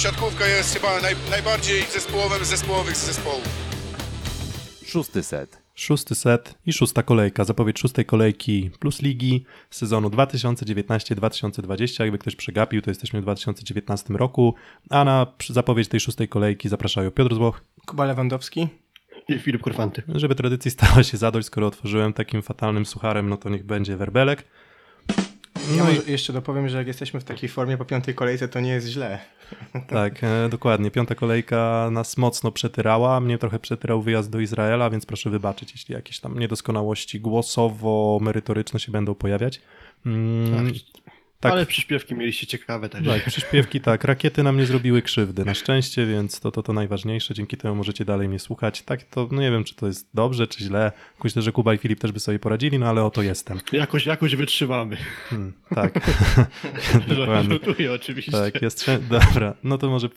siatkówka jest chyba naj, najbardziej zespołowym z zespołowych z zespołów. Szósty set. Szósty set i szósta kolejka. Zapowiedź szóstej kolejki plus ligi sezonu 2019-2020. Jakby ktoś przegapił, to jesteśmy w 2019 roku. A na zapowiedź tej szóstej kolejki zapraszają Piotr Złoch. Kuba Lewandowski. I Filip Kurfanty. Żeby tradycji stała się zadość, skoro otworzyłem takim fatalnym sucharem, no to niech będzie werbelek. Ja No i jeszcze dopowiem, że jak jesteśmy w takiej formie po piątej kolejce, to nie jest źle. tak, e, dokładnie. Piąta kolejka nas mocno przetyrała. Mnie trochę przetyrał wyjazd do Izraela, więc proszę wybaczyć, jeśli jakieś tam niedoskonałości głosowo-merytoryczne się będą pojawiać. Mm, tak. Ale przyśpiewki mieliście ciekawe też. Tak, przyśpiewki tak. Rakiety nam nie zrobiły krzywdy, na szczęście, więc to, to to najważniejsze. Dzięki temu możecie dalej mnie słuchać. Tak, to no nie wiem, czy to jest dobrze, czy źle. Myślę, że Kuba i Filip też by sobie poradzili, no ale oto jestem. Jakoś, jakoś wytrzymamy. Hmm, tak. Żartuję oczywiście. Tak, Jastrze... Dobra, no to może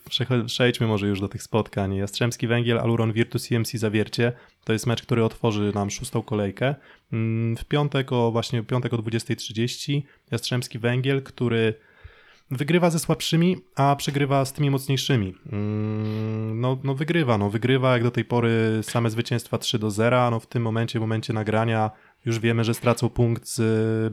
przejdźmy może już do tych spotkań. Jastrzębski Węgiel, Aluron Virtus CMC Zawiercie. To jest mecz, który otworzy nam szóstą kolejkę. Mm, W piątek o właśnie piątek o 20.30 Jastrzębski Węgiel, który wygrywa ze słabszymi, a przegrywa z tymi mocniejszymi. Mm, No, no wygrywa, no wygrywa jak do tej pory same zwycięstwa 3 do 0. No w tym momencie, w momencie nagrania już wiemy, że stracą punkt z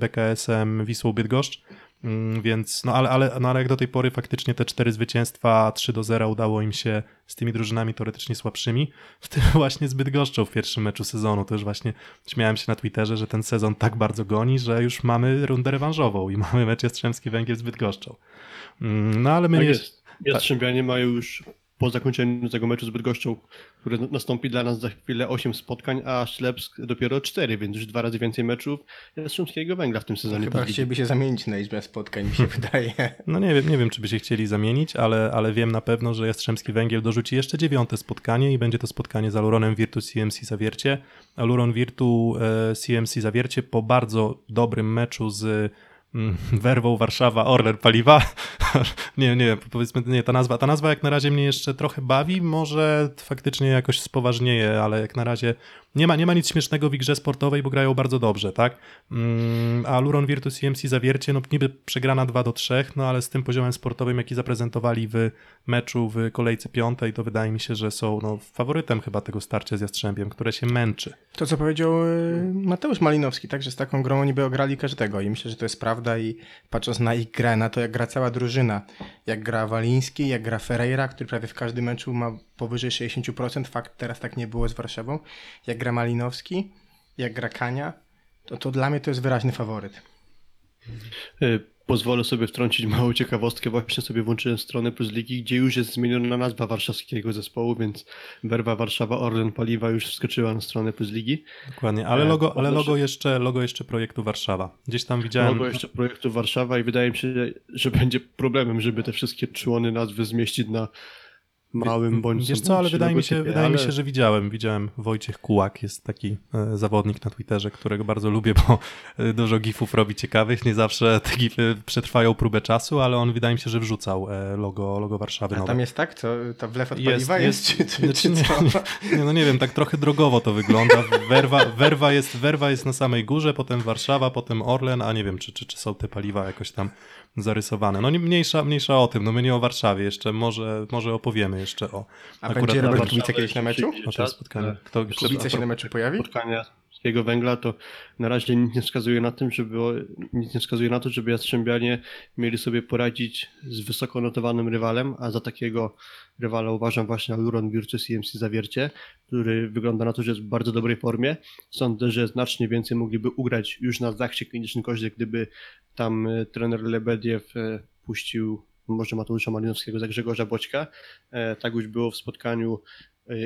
BKS-em Wisłą Bydgoszcz. Mm, Więc, no ale, ale, no ale jak do tej pory faktycznie te cztery zwycięstwa 3 do 0 udało im się z tymi drużynami teoretycznie słabszymi, w tym właśnie z Bydgoszczą w pierwszym meczu sezonu. To już właśnie śmiałem się na Twitterze, że ten sezon tak bardzo goni, że już mamy rundę rewanżową i mamy mecz Jastrzębski Węgiel z Bydgoszczą. Mm, No ale my Tak nie... Jastrzębianie mają już po zakończeniu tego meczu z Bydgoszczą, który nastąpi dla nas za chwilę 8 spotkań, a Ślepsk dopiero 4, więc już dwa razy więcej meczów Jastrzębskiego Węgla w tym sezonie. Chyba chcieliby się zamienić na liczbę spotkań, mi się wydaje. No nie wiem, nie wiem, czy by się chcieli zamienić, ale, ale wiem na pewno, że Jastrzębski Węgiel dorzuci jeszcze dziewiąte spotkanie i będzie to spotkanie z Aluronem Virtu CMC Zawiercie. Aluron Virtu e, CMC Zawiercie po bardzo dobrym meczu z Werwą Warszawa Orler Paliwa. nie, nie, powiedzmy, nie, ta nazwa, ta nazwa jak na razie mnie jeszcze trochę bawi, może faktycznie jakoś spoważnieje, ale jak na razie nie ma, nie ma nic śmiesznego w grze sportowej, bo grają bardzo dobrze, tak? Mm, a Luron Virtus CMC Zawiercie, no niby przegrana 2 do 3, no ale z tym poziomem sportowym, jaki zaprezentowali w meczu w kolejce piątej, to wydaje mi się, że są no, faworytem chyba tego starcia z Jastrzębiem, które się męczy. To, co powiedział y, Mateusz Malinowski, tak, że z taką grą oni by ograli każdego i myślę, że to jest prawda i patrząc na ich grę, na to jak gra cała drużyna, jak gra Waliński, jak gra Ferreira, który prawie w każdym meczu ma powyżej 60%, fakt teraz tak nie było z Warszawą, jak gra Malinowski, jak gra Kania, to, to dla mnie to jest wyraźny faworyt. Y, Pozwolę sobie wtrącić małą ciekawostkę. Właśnie sobie włączyłem stronę Plus Ligi, gdzie już jest zmieniona nazwa warszawskiego zespołu, więc Werwa Warszawa Orlen Paliwa już wskoczyła na stronę Plus Ligi. Dokładnie, ale E, logo, ale logo, jeszcze, logo jeszcze projektu Warszawa. Gdzieś tam widziałem... Logo jeszcze projektu Warszawa i wydaje mi się, że będzie problemem, żeby te wszystkie człony nazwy zmieścić na małym bądź Wiesz co, ale wydaje mi się, wydaje mi ale- się, że widziałem. Widziałem Wojciech Kułak, jest taki e, zawodnik na Twitterze, którego bardzo lubię, bo e, dużo gifów robi ciekawych. Nie zawsze te gify przetrwają próbę czasu, ale on wydaje mi się, że wrzucał e, logo, logo Warszawy A nowe. tam jest tak, co, to wlew od Jest, paliwa jest, jest. czy, czy, Znaczy, czy nie, co? nie, nie, no nie wiem, tak trochę drogowo to wygląda. Werwa, werwa, jest, werwa jest na samej górze, potem Warszawa, potem Orlen, a nie wiem, czy, czy, czy są te paliwa jakoś tam zarysowane. No nie, mniejsza, mniejsza o tym, no my nie o Warszawie jeszcze, może, może opowiemy jeszcze o A akurat będzie Robert. Kubica kiedyś na meczu? o tym spotkaniu. Kto, kto, Kubica się na meczu pojawi? spotkania Jastrzębskiego Węgla, to na razie nic nie wskazuje na tym, żeby nic nie wskazuje na to, żeby Jastrzębianie mieli sobie poradzić z wysoko notowanym rywalem, a za takiego rywala uważam właśnie Aluron Virtus EMC Zawiercie, który wygląda na to, że jest w bardzo dobrej formie. Sądzę, że znacznie więcej mogliby ugrać już na zachcie klinicznym koźle, gdyby tam e, trener Lebediew e, puścił może Mateusza Malinowskiego za Grzegorza Boćka. E, Tak już było w spotkaniu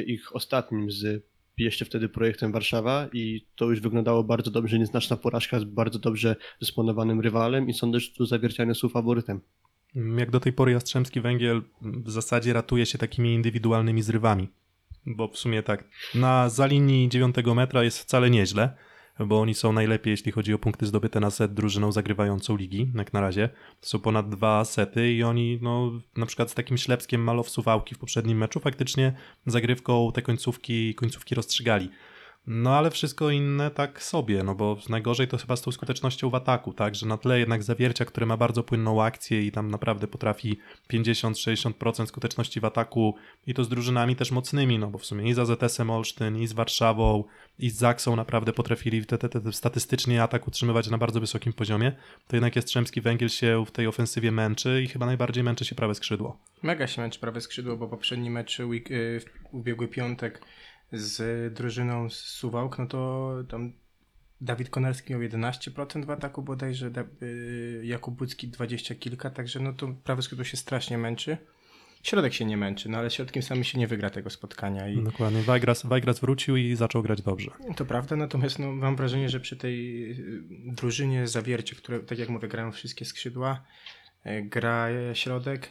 ich ostatnim z jeszcze wtedy projektem Warszawa i to już wyglądało bardzo dobrze, nieznaczna porażka z bardzo dobrze dysponowanym rywalem i sądzę, że tu zawierciane są faworytem. Jak do tej pory Jastrzębski Węgiel w zasadzie ratuje się takimi indywidualnymi zrywami. Bo w sumie tak, na za linii 9 metra jest wcale nieźle, bo oni są najlepiej, jeśli chodzi o punkty zdobyte na set drużyną zagrywającą ligi, jak na razie. To są ponad dwa sety i oni, no, na przykład z takim ślepskiem Malow Suwałki w poprzednim meczu faktycznie zagrywką te końcówki, końcówki rozstrzygali. No ale wszystko inne tak sobie, no bo najgorzej to chyba z tą skutecznością w ataku, tak, że na tle jednak zawiercia, które ma bardzo płynną akcję i tam naprawdę potrafi 50-60% skuteczności w ataku i to z drużynami też mocnymi, no bo w sumie i z AZS-em Olsztyn, i z Warszawą, i z Zaksą naprawdę potrafili te, te, te, statystycznie atak utrzymywać na bardzo wysokim poziomie, to jednak Jastrzębski Węgiel się w tej ofensywie męczy i chyba najbardziej męczy się prawe skrzydło. Mega się męczy prawe skrzydło, bo poprzedni mecz week, y, w ubiegły piątek z drużyną z Suwałk, no to tam Dawid Konarski miał 11% w ataku bodajże, Da- y, Jakub Bucki 20 kilka, także no to prawe skrzydło się strasznie męczy. Środek się nie męczy, no ale środkiem samym się nie wygra tego spotkania i Dokładnie, Wajgras, Wajgras wrócił i zaczął grać dobrze. to prawda, natomiast no, mam wrażenie, że przy tej y, drużynie zawiercie, które, tak jak mówię, grają wszystkie skrzydła, y, gra środek,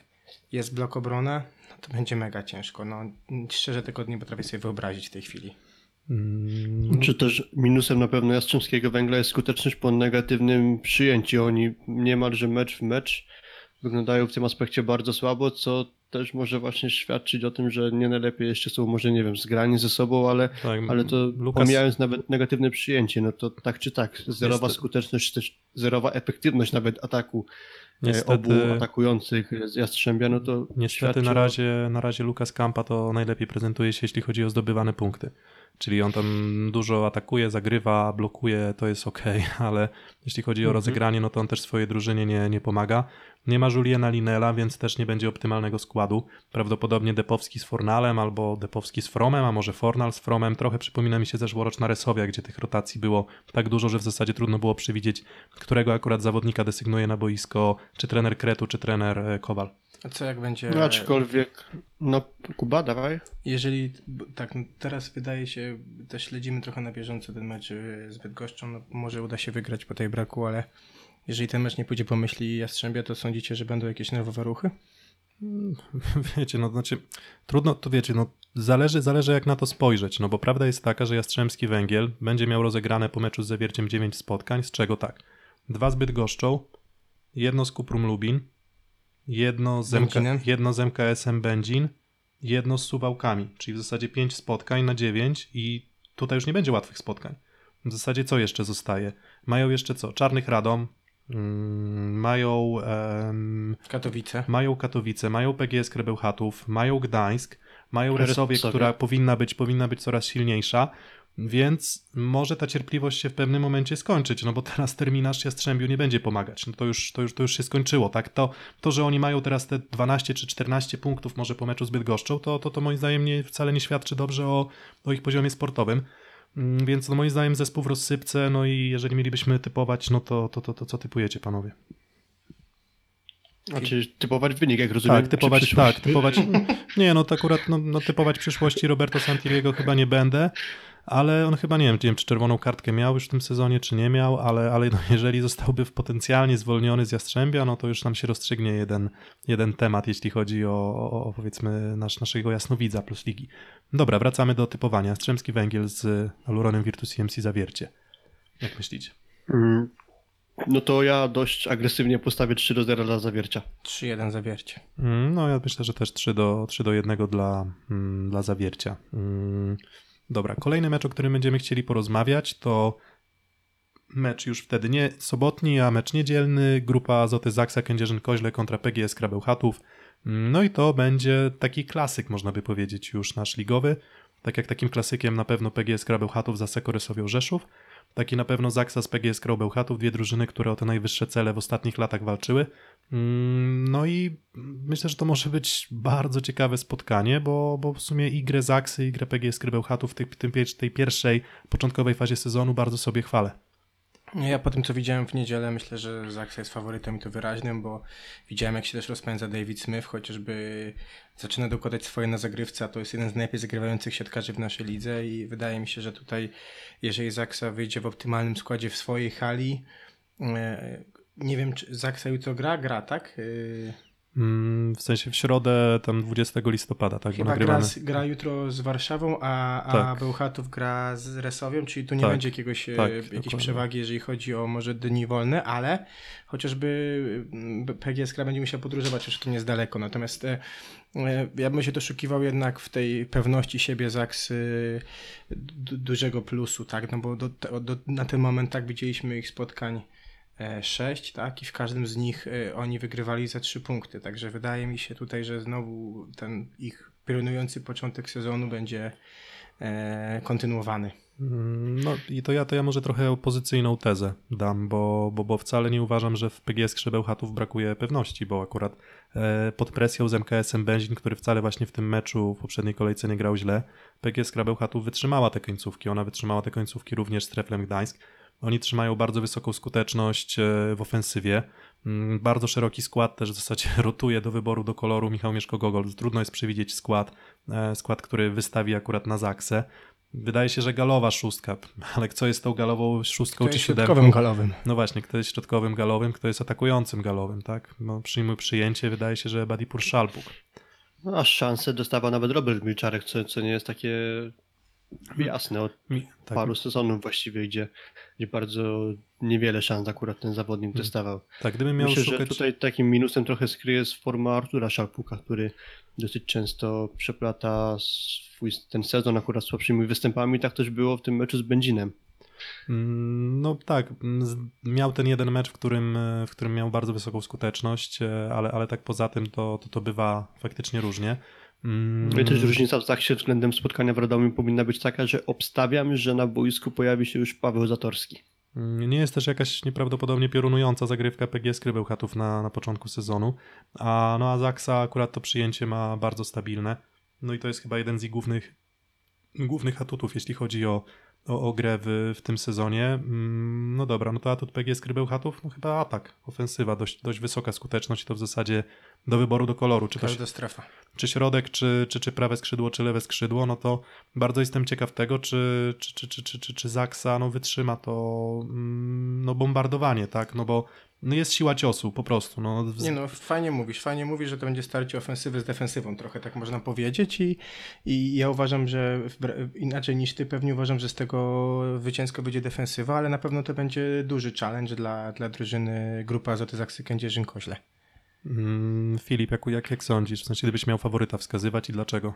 jest blok obrona, to będzie mega ciężko. No, szczerze tego nie potrafię sobie wyobrazić w tej chwili. Mm, Czy też minusem na pewno Jastrzębskiego Węgla jest skuteczność po negatywnym przyjęciu. Oni niemalże mecz w mecz wyglądają w tym aspekcie bardzo słabo, co też może właśnie świadczyć o tym, że nie najlepiej jeszcze są może, nie wiem, zgrani ze sobą, ale, tak, ale to Lukas- pomijając nawet negatywne przyjęcie, no to tak czy tak, zerowa Niestety- skuteczność, też zerowa efektywność nawet ataku Niestety- obu atakujących z Jastrzębia, no to Niestety świadczy na razie, na razie Lukas Kampa to najlepiej prezentuje się, jeśli chodzi o zdobywane punkty. Czyli on tam dużo atakuje, zagrywa, blokuje, to jest ok, ale jeśli chodzi o Mhm. rozegranie, no to on też swojej drużynie nie, nie pomaga. Nie ma Juliana Linela, więc też nie będzie optymalnego składu. Prawdopodobnie Depowski z Fornalem albo Depowski z Fromem, a może Fornal z Fromem. Trochę przypomina mi się zeszłoroczna Resowia, gdzie tych rotacji było tak dużo, że w zasadzie trudno było przewidzieć, którego akurat zawodnika desygnuje na boisko, czy trener Kretu, czy trener e, Kowal. A co jak będzie... No aczkolwiek, no Kuba, dawaj. Jeżeli, tak, no teraz wydaje się, też śledzimy trochę na bieżąco ten mecz y, z Bydgoszczą, no może uda się wygrać po tej braku, ale jeżeli ten mecz nie pójdzie po myśli Jastrzębia, to sądzicie, że będą jakieś nerwowe ruchy? Wiecie, no znaczy, trudno, to wiecie, no zależy, zależy jak na to spojrzeć, no bo prawda jest taka, że Jastrzębski Węgiel będzie miał rozegrane po meczu z Zawierciem 9 spotkań, z czego tak, dwa z Bydgoszczą, jedno z Kuprum Lubin, jedno z, MK, jedno z MKS-em Będzin, jedno z Suwałkami, czyli w zasadzie 5 spotkań na 9 i tutaj już nie będzie łatwych spotkań. W zasadzie co jeszcze zostaje? Mają jeszcze co? Czarnych Radom, mm, mają... em, Katowice. mają Katowice, mają PGS Krebełchatów, mają Gdańsk, mają. Resowie, która powinna być, powinna być coraz silniejsza, więc może ta cierpliwość się w pewnym momencie skończyć, no bo teraz terminarz Jastrzębiu nie będzie pomagać. No to już, to już, to już się skończyło, tak? To, to, że oni mają teraz te 12 czy 14 punktów może po meczu z Bydgoszczą, to, to, to moim zdaniem nie, wcale nie świadczy dobrze o, o ich poziomie sportowym. Mm, Więc no moim zdaniem zespół w rozsypce, no i jeżeli mielibyśmy typować, no to, to, to, to co typujecie panowie? Znaczy typować wynik, jak rozumiem. Tak, typować, tak, typować. Nie, no to akurat no, no, typować przyszłości Roberto Santiliego chyba nie będę, ale on chyba nie wiem, nie wiem, czy czerwoną kartkę miał już w tym sezonie, czy nie miał, ale, ale no, jeżeli zostałby potencjalnie zwolniony z Jastrzębia, no to już nam się rozstrzygnie jeden, jeden temat, jeśli chodzi o, o, o powiedzmy nasz, naszego jasnowidza plus ligi. Dobra, wracamy do typowania. Jastrzębski Węgiel z Aluronem Virtus CMC Zawiercie. Jak myślicie? Mm, No to ja dość agresywnie postawię 3 do 0 dla zawiercia. 3-1 zawiercie. Mm, No, ja myślę, że też 3 do, 3 do 1 dla, mm, dla zawiercia. Mm, Dobra, kolejny mecz, o którym będziemy chcieli porozmawiać, to mecz już wtedy nie sobotni, a mecz niedzielny. Grupa Azoty Zaksa Kędzierzyn-Koźle kontra PGS Krabełchatów. No i to będzie taki klasyk, można by powiedzieć, już nasz ligowy. Tak jak takim klasykiem na pewno PGS Krabełchatów za Sekorysowią Rzeszów. Taki na pewno Zaksa z PGS Krabełchatów, dwie drużyny, które o te najwyższe cele w ostatnich latach walczyły. Mm, No i myślę, że to może być bardzo ciekawe spotkanie, bo, bo w sumie i grę Zaksy, i grę PGS Krybełchatów w tej, tej pierwszej, początkowej fazie sezonu bardzo sobie chwalę. Ja po tym, co widziałem w niedzielę, myślę, że Zaksa jest faworytem i to wyraźnym, bo widziałem, jak się też rozpędza David Smith, chociażby zaczyna dokładać swoje na zagrywce, a to jest jeden z najlepiej zagrywających siatkarzy w naszej lidze i wydaje mi się, że tutaj, jeżeli Zaksa wyjdzie w optymalnym składzie w swojej hali, e, nie wiem, czy Zaksa jutro gra? Gra, tak? Mm, W sensie w środę, tam 20 listopada, tak? Chyba gra, gra jutro z Warszawą, a, a Tak. Bełchatów gra z Resowią, czyli tu nie Tak. będzie jakiegoś, e, Tak, jakiejś dokładnie. przewagi, jeżeli chodzi o może dni wolne, ale chociażby mm, PGS gra będzie musiał podróżować, już to nie jest daleko. Natomiast e, e, ja bym się doszukiwał jednak w tej pewności siebie Zaks du- dużego plusu, tak? No bo do, do, na ten moment tak widzieliśmy ich spotkań sześć, tak? I w każdym z nich e, oni wygrywali za trzy punkty. Także wydaje mi się tutaj, że znowu ten ich piorunujący początek sezonu będzie e, kontynuowany. Mm, No i to ja, to ja może trochę opozycyjną tezę dam, bo, bo, bo wcale nie uważam, że w PGS Krzybełchatów brakuje pewności, bo akurat e, pod presją z MKS-em Będzin, który wcale właśnie w tym meczu w poprzedniej kolejce nie grał źle, PGS Krzybełchatów wytrzymała te końcówki, ona wytrzymała te końcówki również z Treflem Gdańsk. Oni trzymają bardzo wysoką skuteczność e, w ofensywie. Mm, Bardzo szeroki skład też w zasadzie rotuje do wyboru, do koloru Michał Mieszko-Gogol. Trudno jest przewidzieć skład, e, skład, który wystawi akurat na Zaksę. Wydaje się, że galowa szóstka, ale kto jest tą galową szóstką To czy jest siódemką? środkowym galowym. No właśnie, kto jest środkowym galowym, kto jest atakującym galowym, tak? No, przyjmuj przyjęcie, wydaje się, że Badipur Szalpuk. No, a szansę dostawa nawet Robert Milczarek, co, co nie jest takie jasne od Mi, tak, paru sezonów właściwie, gdzie, gdzie bardzo niewiele szans akurat ten zawodnik dostawał. tak, gdybym miał Myślę, szukać... że tutaj takim minusem trochę skryje forma Artura Szalpuka, który dosyć często przeplata swój ten sezon akurat słabszymi występami. Tak też było w tym meczu z Będzinem. Mm, No tak, mm, miał ten jeden mecz, w którym, e, w którym miał bardzo wysoką skuteczność, e, ale, ale tak poza tym to, to, to bywa faktycznie różnie. Mm, też różnica w zaksie względem spotkania w Radomiu powinna być taka, że obstawiam, że na boisku pojawi się już Paweł Zatorski. Mm, Nie jest też jakaś nieprawdopodobnie piorunująca zagrywka PGS Krybełchatów na, na początku sezonu, a no a Zaksa akurat to przyjęcie ma bardzo stabilne. No i to jest chyba jeden z ich głównych, głównych atutów, jeśli chodzi o, o, o grę w, w tym sezonie. Mm, No dobra, no to atut PGS Krybełchatów, no chyba atak, ofensywa, dość, dość wysoka skuteczność, to w zasadzie do wyboru do koloru, czy to Każda strefa. czy środek, czy, czy, czy prawe skrzydło, czy lewe skrzydło, no to bardzo jestem ciekaw tego, czy, czy, czy, czy, czy, czy, czy Zaksa no, wytrzyma to mm, no, bombardowanie, tak? No bo no, jest siła ciosu po prostu. No, Nie no, fajnie mówisz, fajnie mówisz, że to będzie starcie ofensywy z defensywą, trochę tak można powiedzieć i, i ja uważam, że inaczej niż ty pewnie uważam, że z tego zwycięsko będzie defensywa, ale na pewno to będzie duży challenge dla, dla drużyny grupy Azoty Zaksy Kędzierzyn-Koźle. Mm, Filip, jak, jak, jak sądzisz? W sensie, gdybyś miał faworyta wskazywać i dlaczego?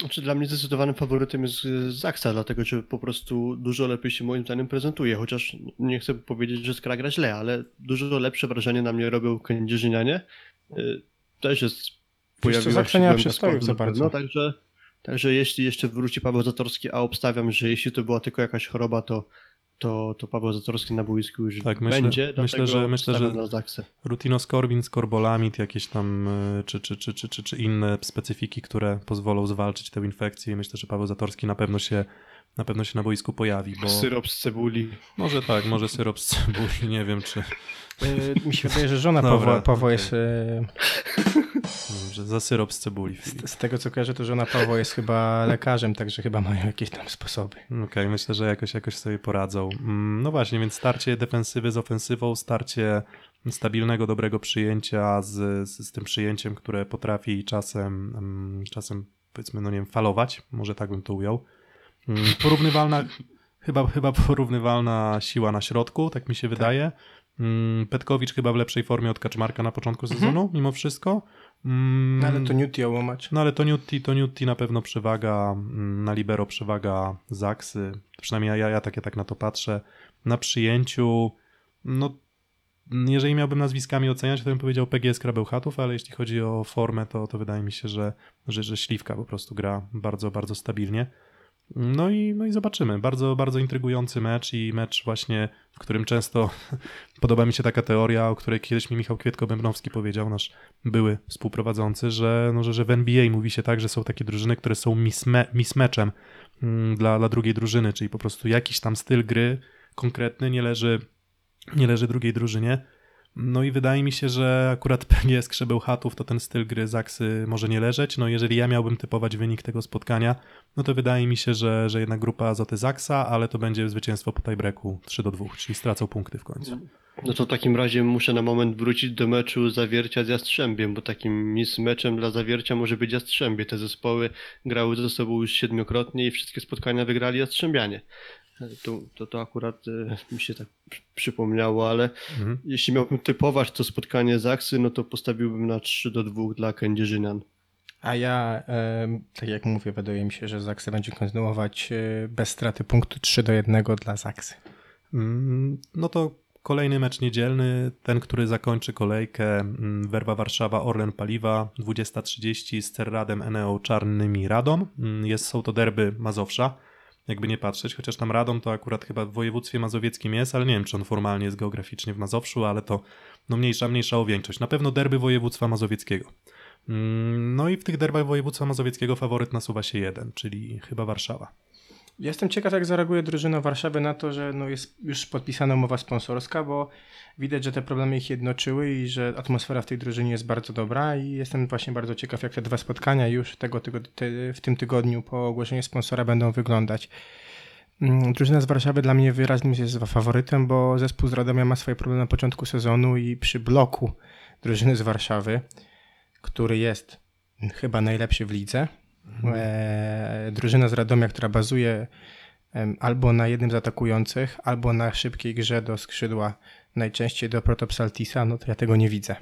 Znaczy dla mnie zdecydowanym faworytem jest e, Zaksa, dlatego że po prostu dużo lepiej się moim zdaniem prezentuje, chociaż nie chcę powiedzieć, że Skra gra źle, ale dużo lepsze wrażenie na mnie robią kędzierzynianie. E, Też jest pojawiła się nie składu za bardzo. Także, także jeśli jeszcze wróci Paweł Zatorski, a obstawiam, że jeśli to była tylko jakaś choroba, to, to, to Paweł Zatorski na boisku już Tak, myślę- będzie, myślę, że- myślę, że-. Rutino Skorbin, Skorbolamid, jakieś tam, y, czy, czy, czy, czy, czy, czy inne specyfiki, które pozwolą zwalczyć tę infekcję myślę, że Paweł Zatorski na pewno się na pewno się na boisku pojawi, bo Syrop z cebuli. może tak, może syrop z cebuli, nie wiem czy Yy, mi się wydaje, że żona Dobra, Pawła, Pawła okej. jest, e, Dobrze, za syrop z cebuli. Filip. z tego co kojarzę, to żona Pawła jest chyba lekarzem, także chyba mają jakieś tam sposoby. Okej, myślę, że jakoś, jakoś sobie poradzą. Mm, No właśnie, więc starcie defensywy z ofensywą, starcie stabilnego, dobrego przyjęcia z, z, z tym przyjęciem, które potrafi czasem, mm, czasem powiedzmy, no nie wiem, falować, może tak bym to ujął. Mm, Porównywalna, chyba, chyba porównywalna siła na środku, tak mi się wydaje. Mm, Petkowicz chyba w lepszej formie od Kaczmarka na początku sezonu, mimo wszystko. Mm, No, ale to Newt i Ołomacz. no ale to Newty, to Newty na pewno przewaga, mm, na libero przewaga Zaksy, przynajmniej ja, ja tak, ja tak na to patrzę. Na przyjęciu, no jeżeli miałbym nazwiskami oceniać, to bym powiedział PGS Krabełchatów, ale jeśli chodzi o formę, to, to wydaje mi się, że, że, że Śliwka po prostu gra bardzo, bardzo stabilnie. No i, no i zobaczymy. Bardzo, bardzo intrygujący mecz i mecz właśnie, w którym często podoba mi się taka teoria, o której kiedyś mi Michał Kwietko-Bębnowski powiedział, nasz były współprowadzący, że, no, że, że w NBA mówi się tak, że są takie drużyny, które są misme, mismeczem mm, dla, dla drugiej drużyny, czyli po prostu jakiś tam styl gry konkretny nie leży, nie leży drugiej drużynie. No i wydaje mi się, że akurat PGS Krzebełchatów to ten styl gry Zaksy może nie leżeć. No jeżeli ja miałbym typować wynik tego spotkania, no to wydaje mi się, że, że jednak grupa Azoty Zaksa, ale to będzie zwycięstwo po tiebreaku 3 do 2, czyli stracą punkty w końcu. No to w takim razie muszę na moment wrócić do meczu Zawiercia z Jastrzębiem, bo takim mismeczem dla Zawiercia może być Jastrzębie. Te zespoły grały ze sobą już siedmiokrotnie i wszystkie spotkania wygrali Jastrzębianie. To, to, to akurat e, mi się tak przy- przypomniało, ale Mhm. jeśli miałbym typować to spotkanie Zaksy, no to postawiłbym na 3 do 2 dla Kędzierzynian. A ja, tak jak mówię, wydaje mi się, że Zaksy będzie kontynuować e, bez straty punktu 3 do 1 dla Zaksy. Mm, No to kolejny mecz niedzielny, ten, który zakończy kolejkę mm, Werwa Warszawa, Orlen Paliwa, 20.30 z Cerradem Eneo Czarnymi Radom. Mm, Jest, są to derby Mazowsza, jakby nie patrzeć, chociaż tam Radom to akurat chyba w województwie mazowieckim jest, ale nie wiem, czy on formalnie jest geograficznie w Mazowszu, ale to no mniejsza, mniejsza o większość. Na pewno derby województwa mazowieckiego. Mm, No i w tych derbach województwa mazowieckiego faworyt nasuwa się jeden, czyli chyba Warszawa. Jestem ciekaw, jak zareaguje drużyna Warszawy na to, że no jest już podpisana umowa sponsorska, bo widać, że te problemy ich jednoczyły i że atmosfera w tej drużynie jest bardzo dobra i jestem właśnie bardzo ciekaw, jak te dwa spotkania już tego te, w tym tygodniu po ogłoszeniu sponsora będą wyglądać. Mm, Drużyna z Warszawy dla mnie wyraźnie jest faworytem, bo zespół z Radomia ma swoje problemy na początku sezonu i przy bloku drużyny z Warszawy, który jest chyba najlepszy w lidze, e, drużyna z Radomia, która bazuje albo na jednym z atakujących, albo na szybkiej grze do skrzydła, najczęściej do Protopsaltisa, no to ja tego nie widzę.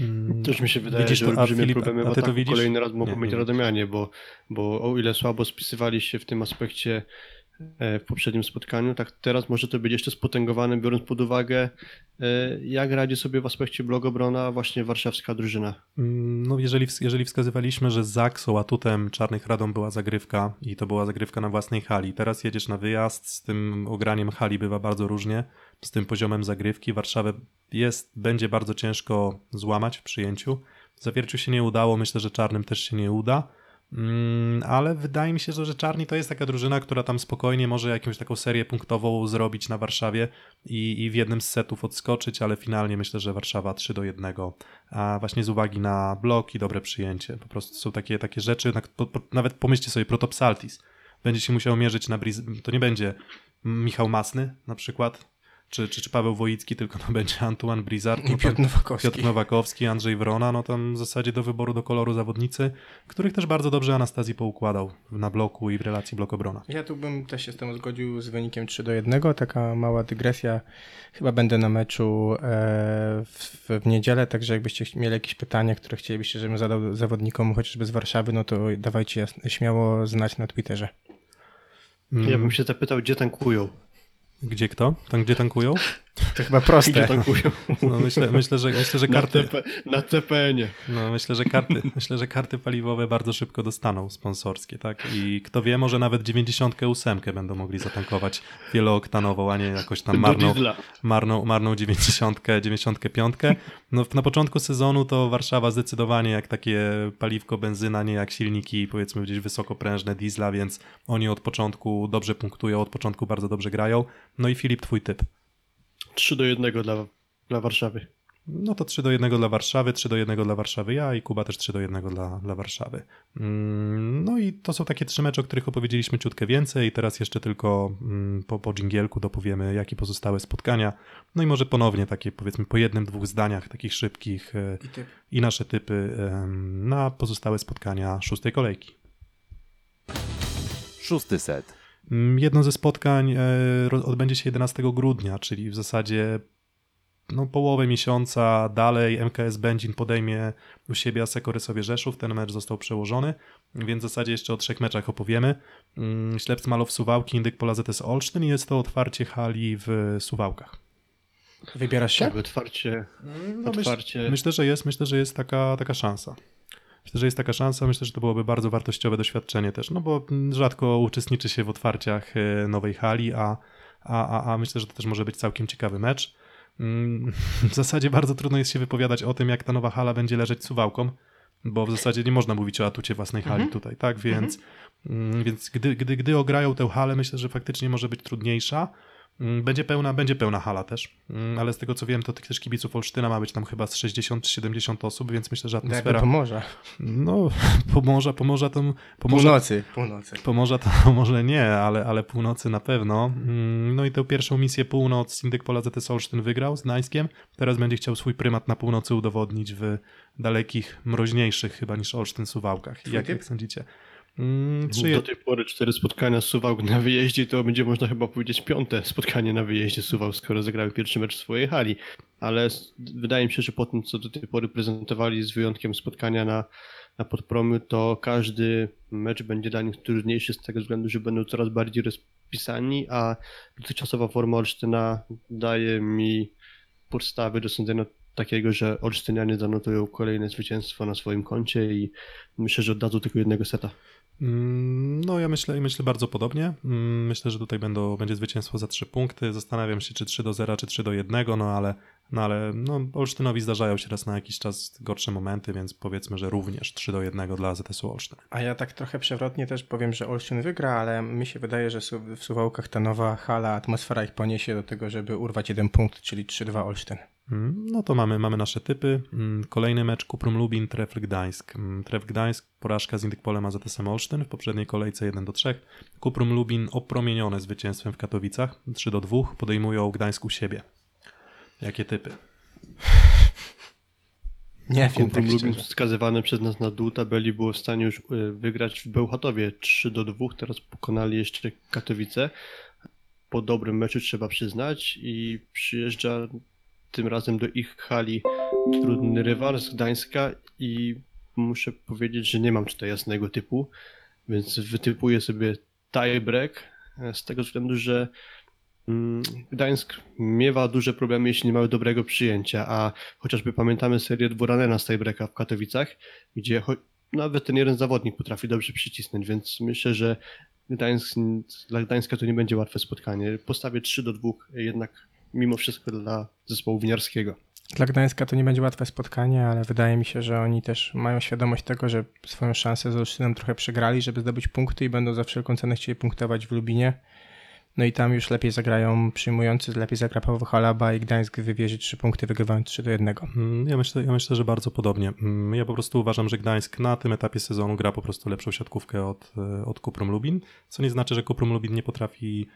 Mm, Też mi się wydaje, Widzisz że to, olbrzymie Filip, problemy w ataku kolejny raz mogą Nie, mieć nie Radomianie, bo, bo o ile słabo spisywali się w tym aspekcie w poprzednim spotkaniu, tak teraz może to być jeszcze spotęgowane, biorąc pod uwagę, e, jak radzi sobie w aspekcie blogobrona właśnie warszawska drużyna. Mm, No, jeżeli, jeżeli wskazywaliśmy, że Zaksą atutem Czarnych Radom była zagrywka i to była zagrywka na własnej hali, teraz jedziesz na wyjazd, z tym ograniem hali bywa bardzo różnie, z tym poziomem zagrywki. Warszawę jest, będzie bardzo ciężko złamać w przyjęciu. Zawierciu się nie udało, myślę, że Czarnym też się nie uda. Mm, ale wydaje mi się, że, Czarni to jest taka drużyna, która tam spokojnie może jakąś taką serię punktową zrobić na Warszawie i, i w jednym z setów odskoczyć, ale finalnie myślę, że Warszawa 3 do 1. A właśnie z uwagi na blok i dobre przyjęcie. Po prostu są takie, takie rzeczy, nawet pomyślcie sobie, Protopsaltis. Będzie się musiał mierzyć na Briz... To nie będzie Michał Masny na przykład, czy, czy, czy Paweł Wojicki, tylko to będzie Antoine Brizard. I no Piotr Nowakowski. Piotr Nowakowski, Andrzej Wrona, no tam w zasadzie do wyboru do koloru zawodnicy, których też bardzo dobrze Anastazji poukładał na bloku i w relacji blok-obrona. Ja tu bym też się z tym zgodził z wynikiem 3 do 1. Taka mała dygresja. Chyba będę na meczu e, w, w niedzielę, także jakbyście mieli jakieś pytania, które chcielibyście, żebym zadał zawodnikom chociażby z Warszawy, no to dawajcie jasne, śmiało znać na Twitterze. Ja bym się zapytał, gdzie tankują? Gdzie kto? Tam gdzie tankują? To chyba proste. tankują? No myślę, myślę, że, myślę, że Na, karty, TP, na TPN-ie. no myślę, że karty, myślę, że karty paliwowe bardzo szybko dostaną sponsorskie, tak? I kto wie, może nawet 98 będą mogli zatankować wielooktanową, a nie jakoś tam marną, marną, marną 90, 95. No, na początku sezonu to Warszawa zdecydowanie jak takie paliwko benzyna, nie jak silniki powiedzmy gdzieś wysokoprężne diesla, więc oni od początku dobrze punktują, od początku bardzo dobrze grają. No i Filip, twój typ. 3 do 1 dla, dla Warszawy. No to 3 do 1 dla Warszawy, 3 do 1 dla Warszawy ja i Kuba też 3 do 1 dla, dla Warszawy. Mm, No i to są takie trzy mecze, o których opowiedzieliśmy ciutkę więcej. Teraz jeszcze tylko mm, po, po dżingielku dopowiemy, jakie pozostałe spotkania. No i może ponownie takie powiedzmy po jednym, dwóch zdaniach takich szybkich e, I typ. i nasze typy na pozostałe spotkania szóstej kolejki. Szósty set. Mm, Jedno ze spotkań e, odbędzie się 11 grudnia, czyli w zasadzie no, połowę miesiąca dalej MKS Będzin podejmie u siebie Aseko Rysowie Rzeszów. Ten mecz został przełożony, więc w zasadzie jeszcze o trzech meczach opowiemy. Mm, Ślepc Malow Suwałki, Indyk Pola ZS Olsztyn i jest to otwarcie hali w Suwałkach. Wybierasz się? Tak, otwarcie. No, myśl, otwarcie. myślę, że jest, myślę, że jest taka, taka szansa. Myślę, że jest taka szansa, myślę, że to byłoby bardzo wartościowe doświadczenie też, no bo rzadko uczestniczy się w otwarciach e, nowej hali, a, a, a, a myślę, że to też może być całkiem ciekawy mecz. Mm, W zasadzie bardzo trudno jest się wypowiadać o tym, jak ta nowa hala będzie leżeć suwałką, bo w zasadzie nie można mówić o atucie własnej hali tutaj, tak? Więc, mm, więc gdy, gdy, gdy ograją tę halę, myślę, że faktycznie może być trudniejsza. Mm, Będzie pełna, będzie pełna hala też, Mm, ale z tego co wiem, to tych też kibiców Olsztyna ma być tam chyba z 60 czy 70 osób, więc myślę, że Jakby atmosfera... Pomorza. No, Pomorza, Pomorza to... Pomorza, Północy. Północy. Pomorza to może nie, ale, ale północy na pewno. Mm, No i tę pierwszą misję północ Indyk Pola ZS Olsztyn wygrał z Gdańskiem. Teraz będzie chciał swój prymat na północy udowodnić w dalekich, mroźniejszych chyba niż Olsztyn Suwałkach. Jak, jak sądzicie? Mm, Do tej pory cztery spotkania Suwałk na wyjeździe, to będzie można chyba powiedzieć piąte spotkanie na wyjeździe Suwałk, skoro zagrały pierwszy mecz w swojej hali. Ale wydaje mi się, że po tym, co do tej pory prezentowali, z wyjątkiem spotkania na, na podpromiu, to każdy mecz będzie dla nich trudniejszy z tego względu, że będą coraz bardziej rozpisani, a dotychczasowa forma Olsztyna daje mi podstawy do sądzenia takiego, że Olsztynianie zanotują kolejne zwycięstwo na swoim koncie i myślę, że oddadzą tylko jednego seta. Mm, No, ja myślę, myślę bardzo podobnie. Mm, Myślę, że tutaj będą, będzie zwycięstwo za 3 punkty. Zastanawiam się, czy 3 do 0, czy 3 do 1, no ale, no ale no, Olsztynowi zdarzają się raz na jakiś czas gorsze momenty, więc powiedzmy, że również 3 do 1 dla ZS-u Olsztyn. A ja tak trochę przewrotnie też powiem, że Olsztyn wygra, ale mi się wydaje, że w Suwałkach ta nowa hala, atmosfera ich poniesie do tego, żeby urwać jeden punkt, czyli 3-2 Olsztyn. Mm, No to mamy, mamy nasze typy. Mm, Kolejny mecz Kuprum Lubin, Trefl Gdańsk. Mm, Tref Gdańsk, porażka z Indykpolem AZS-em Olsztyn w poprzedniej kolejce 1 do 3. Kuprum Lubin opromienione zwycięstwem w Katowicach 3 do 2. Podejmują Gdańsk u siebie. Jakie typy? Nie wiem, Kuprum tak Lubin szczerze. skazywane przez nas na dół tabeli było w stanie już y, wygrać w Bełchatowie 3 do 2, teraz pokonali jeszcze Katowice. Po dobrym meczu trzeba przyznać i przyjeżdża tym razem do ich hali trudny rywal z Gdańska i muszę powiedzieć, że nie mam tutaj jasnego typu, więc wytypuję sobie tiebreak e, z tego względu, że mm, Gdańsk miewa duże problemy, jeśli nie mają dobrego przyjęcia, a chociażby pamiętamy serię Dworanena z tiebreaka w Katowicach, gdzie nawet ten jeden zawodnik potrafi dobrze przycisnąć, więc myślę, że Gdańsk, dla Gdańska to nie będzie łatwe spotkanie. Postawię 3 do 2 jednak mimo wszystko dla zespołu winiarskiego. Dla Gdańska to nie będzie łatwe spotkanie, ale wydaje mi się, że oni też mają świadomość tego, że swoją szansę z Olsztynem trochę przegrali, żeby zdobyć punkty i będą za wszelką cenę chcieli punktować w Lubinie. No i tam już lepiej zagrają przyjmujący, lepiej zagra Paweł Halaba i Gdańsk wywiezie 3 punkty, wygrywając 3 do 1. Mm, Ja myślę, ja myślę, że bardzo podobnie. Mm, Ja po prostu uważam, że Gdańsk na tym etapie sezonu gra po prostu lepszą siatkówkę od, e, od Kuprum Lubin, co nie znaczy, że Kuprum Lubin nie potrafi,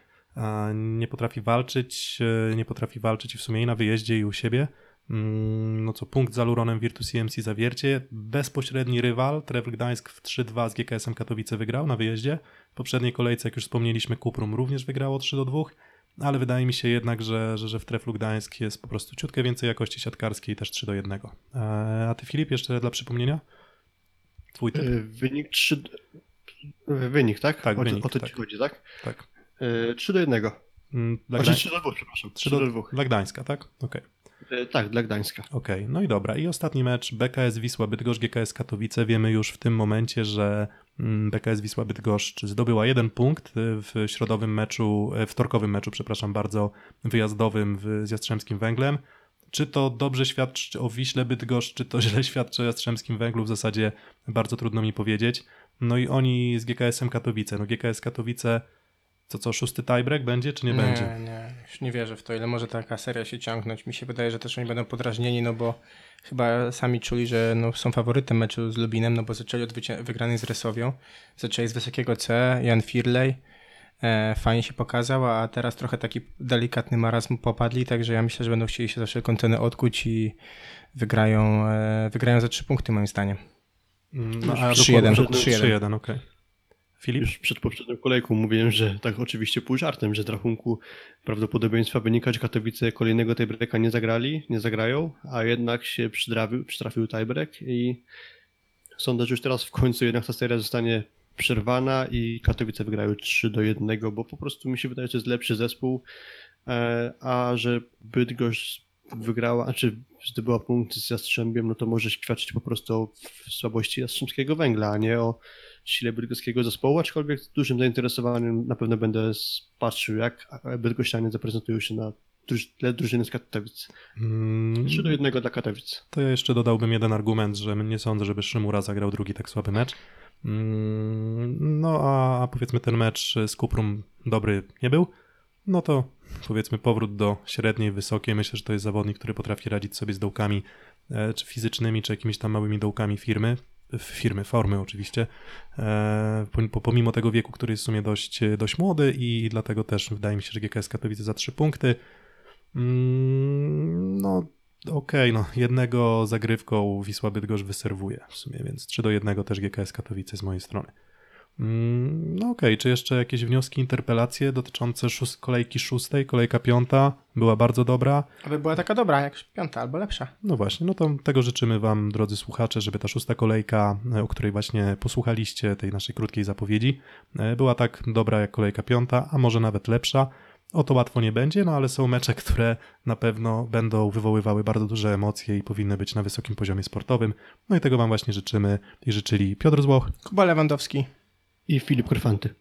nie potrafi walczyć, e, nie potrafi walczyć w sumie i na wyjeździe i u siebie. Mm, No co, punkt za Luronem Virtus EMC Zawiercie, bezpośredni rywal, Trevor Gdańsk w 3-2 z GKS-em Katowice wygrał na wyjeździe. W poprzedniej kolejce, jak już wspomnieliśmy, Kuprum również wygrało 3-2, ale wydaje mi się jednak, że, że, że w Treflu Gdańsk jest po prostu ciutkę więcej jakości siatkarskiej, też 3 do 1. E, A ty Filip, jeszcze dla przypomnienia? Twój typ? E, Wynik 3. d- e, Wynik, tak? Tak, o, wynik, o to tak. ci chodzi, tak? Tak. E, 3 do 1. Mm, Dla, Znaczy Gdań... 3 do 2, przepraszam. 3 do... dla Gdańska, tak? Okej. E, Tak, dla Gdańska. Okej, no i dobra. I ostatni mecz BKS Wisła Bydgoszcz GKS Katowice. Wiemy już w tym momencie, że mm, BKS Wisła Bydgoszcz zdobyła jeden punkt y, w środowym meczu, e, wtorkowym meczu, przepraszam bardzo, wyjazdowym w, z Jastrzębskim Węglem. Czy to dobrze świadczy o Wiśle Bydgoszcz, czy to źle świadczy o Jastrzębskim Węglu? W zasadzie bardzo trudno mi powiedzieć. No i oni z GKS-em Katowice. No GKS Katowice, to co, szósty tiebreak będzie, czy nie, będzie? Nie, nie, już nie wierzę w to, ile może taka seria się ciągnąć. Mi się wydaje, że też oni będą podrażnieni, no bo chyba sami czuli, że no, są faworytem meczu z Lubinem, no bo zaczęli od wygranej z Resowią, zaczęli z wysokiego C, Jan Firley, e, fajnie się pokazał, a teraz trochę taki delikatny marazm popadli, także ja myślę, że będą chcieli się za wszelką cenę odkuć i wygrają, e, wygrają za trzy punkty moim zdaniem. Mm, Już a 3-1, dokładnie, 3-1. 3-1, okej. Filip? Już przed poprzednią kolejką mówiłem, że tak oczywiście pół żartem, że z rachunku prawdopodobieństwa wynika, że Katowice kolejnego tiebreaka nie zagrali, nie zagrają, a jednak się przytrafił, przytrafił tiebreak i sądzę, że już teraz w końcu jednak ta seria zostanie przerwana i Katowice wygrają 3 do 1, bo po prostu mi się wydaje, że jest lepszy zespół, e, a że Bydgoszcz wygrała, znaczy zdobyła punkt z Jastrzębiem, no to może świadczyć po prostu o słabości Jastrzębskiego Węgla, a nie o sile bydgoskiego zespołu, aczkolwiek z dużym zainteresowaniem na pewno będę patrzył, jak bydgoszczanie zaprezentują się na tle drużyny z Katowic. Mm, 3 do 1 dla Katowic. To ja jeszcze dodałbym jeden argument, że nie sądzę, żeby Szymura zagrał drugi tak słaby mecz. Mm, No a powiedzmy ten mecz z Kuprum dobry nie był, no to powiedzmy powrót do średniej, wysokiej. Myślę, że to jest zawodnik, który potrafi radzić sobie z dołkami e, czy fizycznymi, czy jakimiś tam małymi dołkami firmy. Firmy, formy oczywiście, e, pom- po- pomimo tego wieku, który jest w sumie dość, dość młody i dlatego też wydaje mi się, że GKS Katowice za 3 punkty. Mm, No, okej, no, jednego zagrywką Wisła Bydgoszcz wyserwuje w sumie, więc 3 do 1 też GKS Katowice z mojej strony. Mm, No okej, czy jeszcze jakieś wnioski, interpelacje dotyczące szóst- kolejki szóstej, kolejka piąta była bardzo dobra. Aby była taka dobra, jak piąta albo lepsza. No właśnie, no to tego życzymy Wam, drodzy słuchacze, żeby ta szósta kolejka, e, o której właśnie posłuchaliście, tej naszej krótkiej zapowiedzi, e, była tak dobra jak kolejka piąta, a może nawet lepsza. O to łatwo nie będzie, no ale są mecze, które na pewno będą wywoływały bardzo duże emocje i powinny być na wysokim poziomie sportowym. No i tego Wam właśnie życzymy i życzyli Piotr Złoch. Kuba Lewandowski. I Filip Korfanty.